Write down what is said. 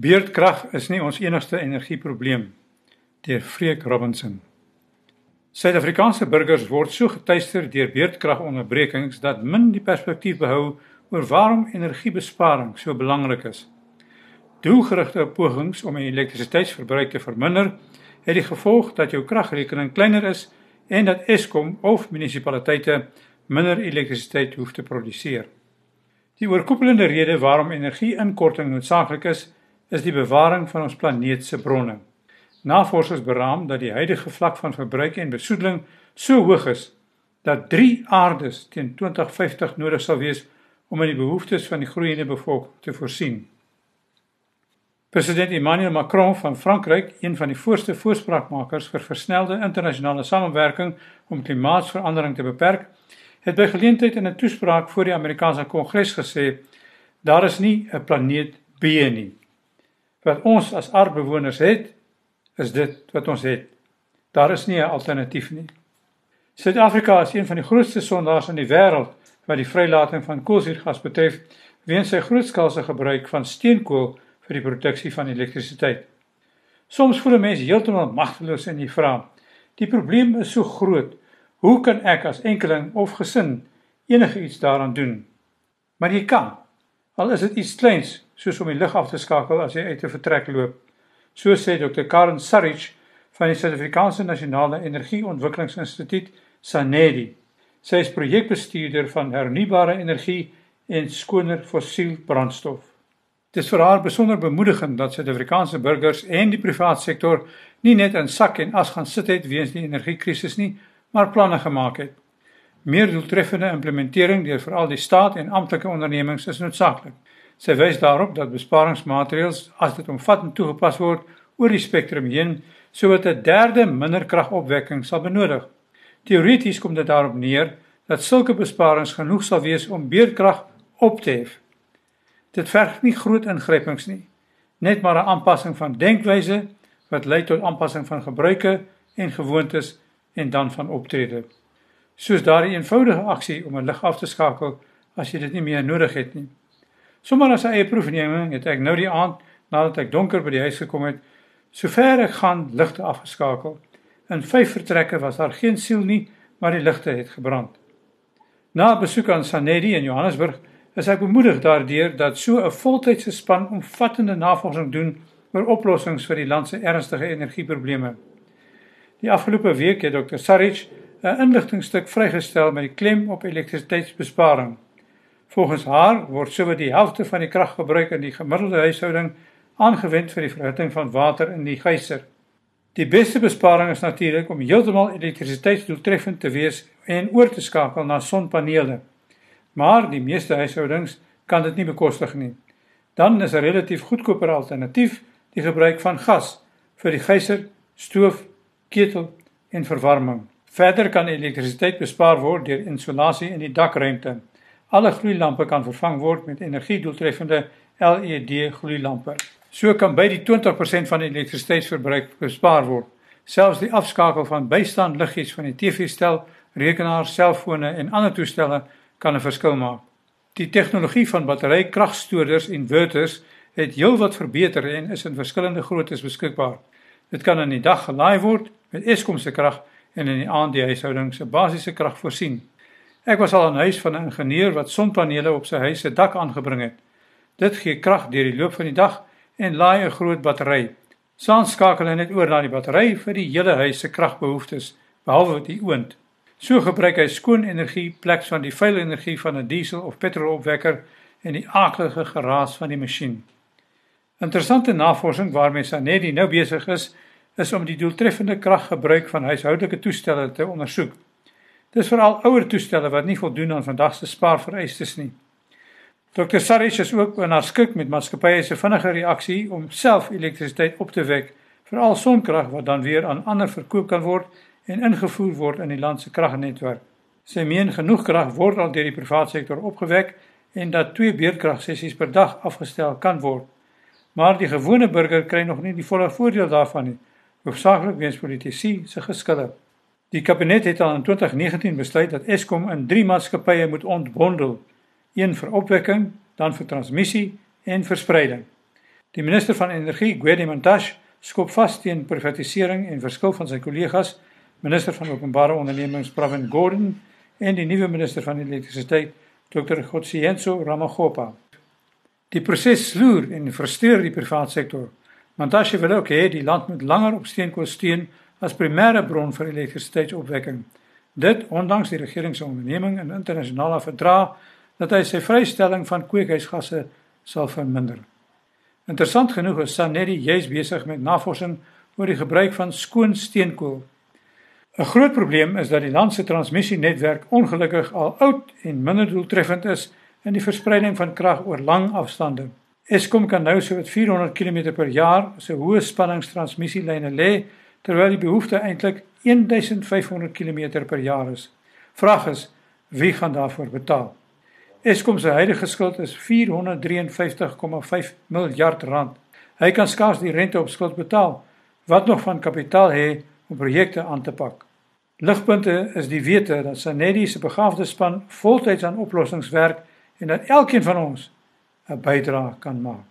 Beerdkrag is nie ons enigste energieprobleem deur Freek Robinson. Suid-Afrikaanse burgers word so getuister deur beerdkragonderbrekings dat min die perspektief behou oor waarom energiebesparing so belangrik is. Doelgerigte pogings om elektrisiteitsverbruik te verminder, het die gevolg dat jou kragrekening kleiner is en dat Eskom of munisipaliteite minder elektrisiteit hoef te produseer. Die oorkoepelende rede waarom energieinkorting noodsaaklik is, is die bewaring van ons planeet se bronne. Navorsers beraam dat die huidige vlak van verbruik en besoedeling so hoog is dat 3 aardes teen 2050 nodig sal wees om aan die behoeftes van die groeiende bevolking te voorsien. President Emmanuel Macron van Frankryk, een van die voorste voorspraakmakers vir versnelde internasionale samewerking om klimaatsverandering te beperk, het by geleentheid in 'n toespraak voor die Amerikaanse Kongres gesê: "Daar is nie 'n planeet B nie. Wat ons as aardbewoners het, is dit wat ons het. Daar is nie 'n alternatief nie." Suid-Afrika is een van die grootste sondaars in die wêreld wat die vrylating van koolstofgas betref, weens sy grootskaalse gebruik van steenkool vir die produksie van elektrisiteit. Soms voel 'n mens heeltemal magteloos en jy vra: "Die probleem is so groot, Hoe kan ek as enkeling of gesin enigiets daaraan doen? Maar jy kan. Al is dit iets kleins, soos om die lig af te skakel as jy uit 'n vertrek loop. So sê Dr. Karen Sarich van die Suid-Afrikaanse Nasionale Energieontwikkelingsinstituut, SANEDI. Sy is projekbestuurder van hernubare energie en skoner fossiel brandstof. Dit is vir haar besonder bemoedigend dat Suid-Afrikaanse burgers en die private sektor nie net in sak en as gaan sit het weens die energiekrisis nie, maar planne gemaak het. Meer doeltreffende implementering deur veral die staat en amptelike ondernemings is noodsaaklik. Sy wys daarop dat besparingsmaatreëls as dit omvattend toegepas word oor die spektrum heen, sodat 'n derde minder kragopwekking sal benodig. Teoreties kom dit daarop neer dat sulke besparings genoeg sal wees om beerdkrag op te hef. Dit verg nie groot ingrypings nie, net maar 'n aanpassing van denkwyse wat lei tot aanpassing van gebruike en gewoontes en dan van optrede. Soos daardie eenvoudige aksie om 'n lig af te skakel as jy dit nie meer nodig het nie. Sommige as 'n eie proefneming het ek nou die aand nadat ek donker by die huis gekom het, sover ek gaan ligte afgeskakel. In vyf vertrekke was daar geen siel nie, maar die ligte het gebrand. Na 'n besoek aan Sanedi in Johannesburg is ek bemoedig daardeur dat so 'n voltydse span omvattende navorsing doen oor oplossings vir die land se ernstige energieprobleme. Die afgelope week het Dr. Sarich 'n inligtingstuk vrygestel met die klem op elektrisiteitsbesparing. Volgens haar word sowat die helfte van die kraggebruik in die gemiddelde huishouding aangewend vir die verhitting van water in die geyser. Die beste besparing is natuurlik om heeltemal elektrisiteitsdoeltreffend te wees en oor te skakel na sonpanele. Maar die meeste huishoudings kan dit nie bekostig nie. Dan is 'n relatief goedkoper alternatief die gebruik van gas vir die geyser, stoof ketel en verwarming. Verder kan elektrisiteit bespaar word deur insolasie in die dakruimte. Alle gloeilampe kan vervang word met energiedoeltreffende LED gloeilampe. So kan by die 20% van die elektrisiteitsverbruik bespaar word. Selfs die afskakel van bystand liggies van die TV-stel, rekenaar, selfone en ander toestelle kan 'n verskil maak. Die tegnologie van batterykragstoorders en inverters het heelwat verbeter en is in verskillende groottes beskikbaar. Dit kan in die dag gelaai word met Eskom se krag en in die aand die huishouding se basiese krag voorsien. Ek was al in huis van 'n ingenieur wat sonpanele op sy huis se dak aangebring het. Dit gee krag deur die loop van die dag en laai 'n groot battery. Saans skakel hy net oor na die battery vir die hele huis se kragbehoeftes, behalwe die oond. So gebruik hy skoon energie plek van die vuil energie van 'n diesel of petrolopwekker en die aaklige geraas van die masjien. Interessante navorsing waarmee Sanedi nou besig is, is om die doeltreffende kraggebruik van huishoudelike toestelle te ondersoek. Dis veral ouer toestelle wat nie voldoen aan vandag se spaarvereistes nie. Dr. Sarich is ook benarskik met maatskappye se vinnige reaksie om self elektrisiteit op te wek, veral sonkrag wat dan weer aan ander verkoop kan word en ingevoer word in die land se kragnetwerk. Sy meen genoeg krag word al deur die private sektor opgewek en dat twee beerdkragsessies per dag afgestel kan word. Maar die gewone burger kry nog nie die volle voordeel daarvan nie hoofsaaklik weens politici se geskille. Die kabinet het al in 2019 besluit dat Eskom in drie maatskappye moet ontbondel: een vir opwekking, dan vir transmissie en verspreiding. Die minister van Energie, Gwede Mantashe, skop vas teen privatisering en verskil van sy kollegas, minister van Openbare Ondernemings Pravin Gordhan en die nuwe minister van Elektrisiteit, Dr. Gotsiyenso Ramagopa. Die proses sloer en versteur die private sektor. Mantashe wil ook hê die land moet langer op steenkool steun as primêre bron vir elektrisiteitsopwekking. Dit ondanks die regering se onderneming in internasionale verdrae dat hy sy vrystelling van kweekhuisgasse sal verminder. Interessant genoeg is Sanedi juis besig met navorsing oor die gebruik van skoon steenkool. 'n Groot probleem is dat die land se transmissienetwerk ongelukkig al oud en minder doeltreffend is in die verspreiding van krag oor lang afstande. Eskom kan nou so wat 400 km per jaar se hoë spanningstransmissielyne lê terwyl die behoefte eintlik 1500 km per jaar is. Vraag is wie gaan daarvoor betaal? Eskom se huidige skuld is 453,5 miljard rand. Hy kan skaars die rente op skuld betaal. Wat nog van kapitaal hê om projekte aan te pak? Ligpunte is die wete dat Sanedi se begaafde span voltyds aan oplossings werk en dat elkeen van ons 'n bydrae kan maak.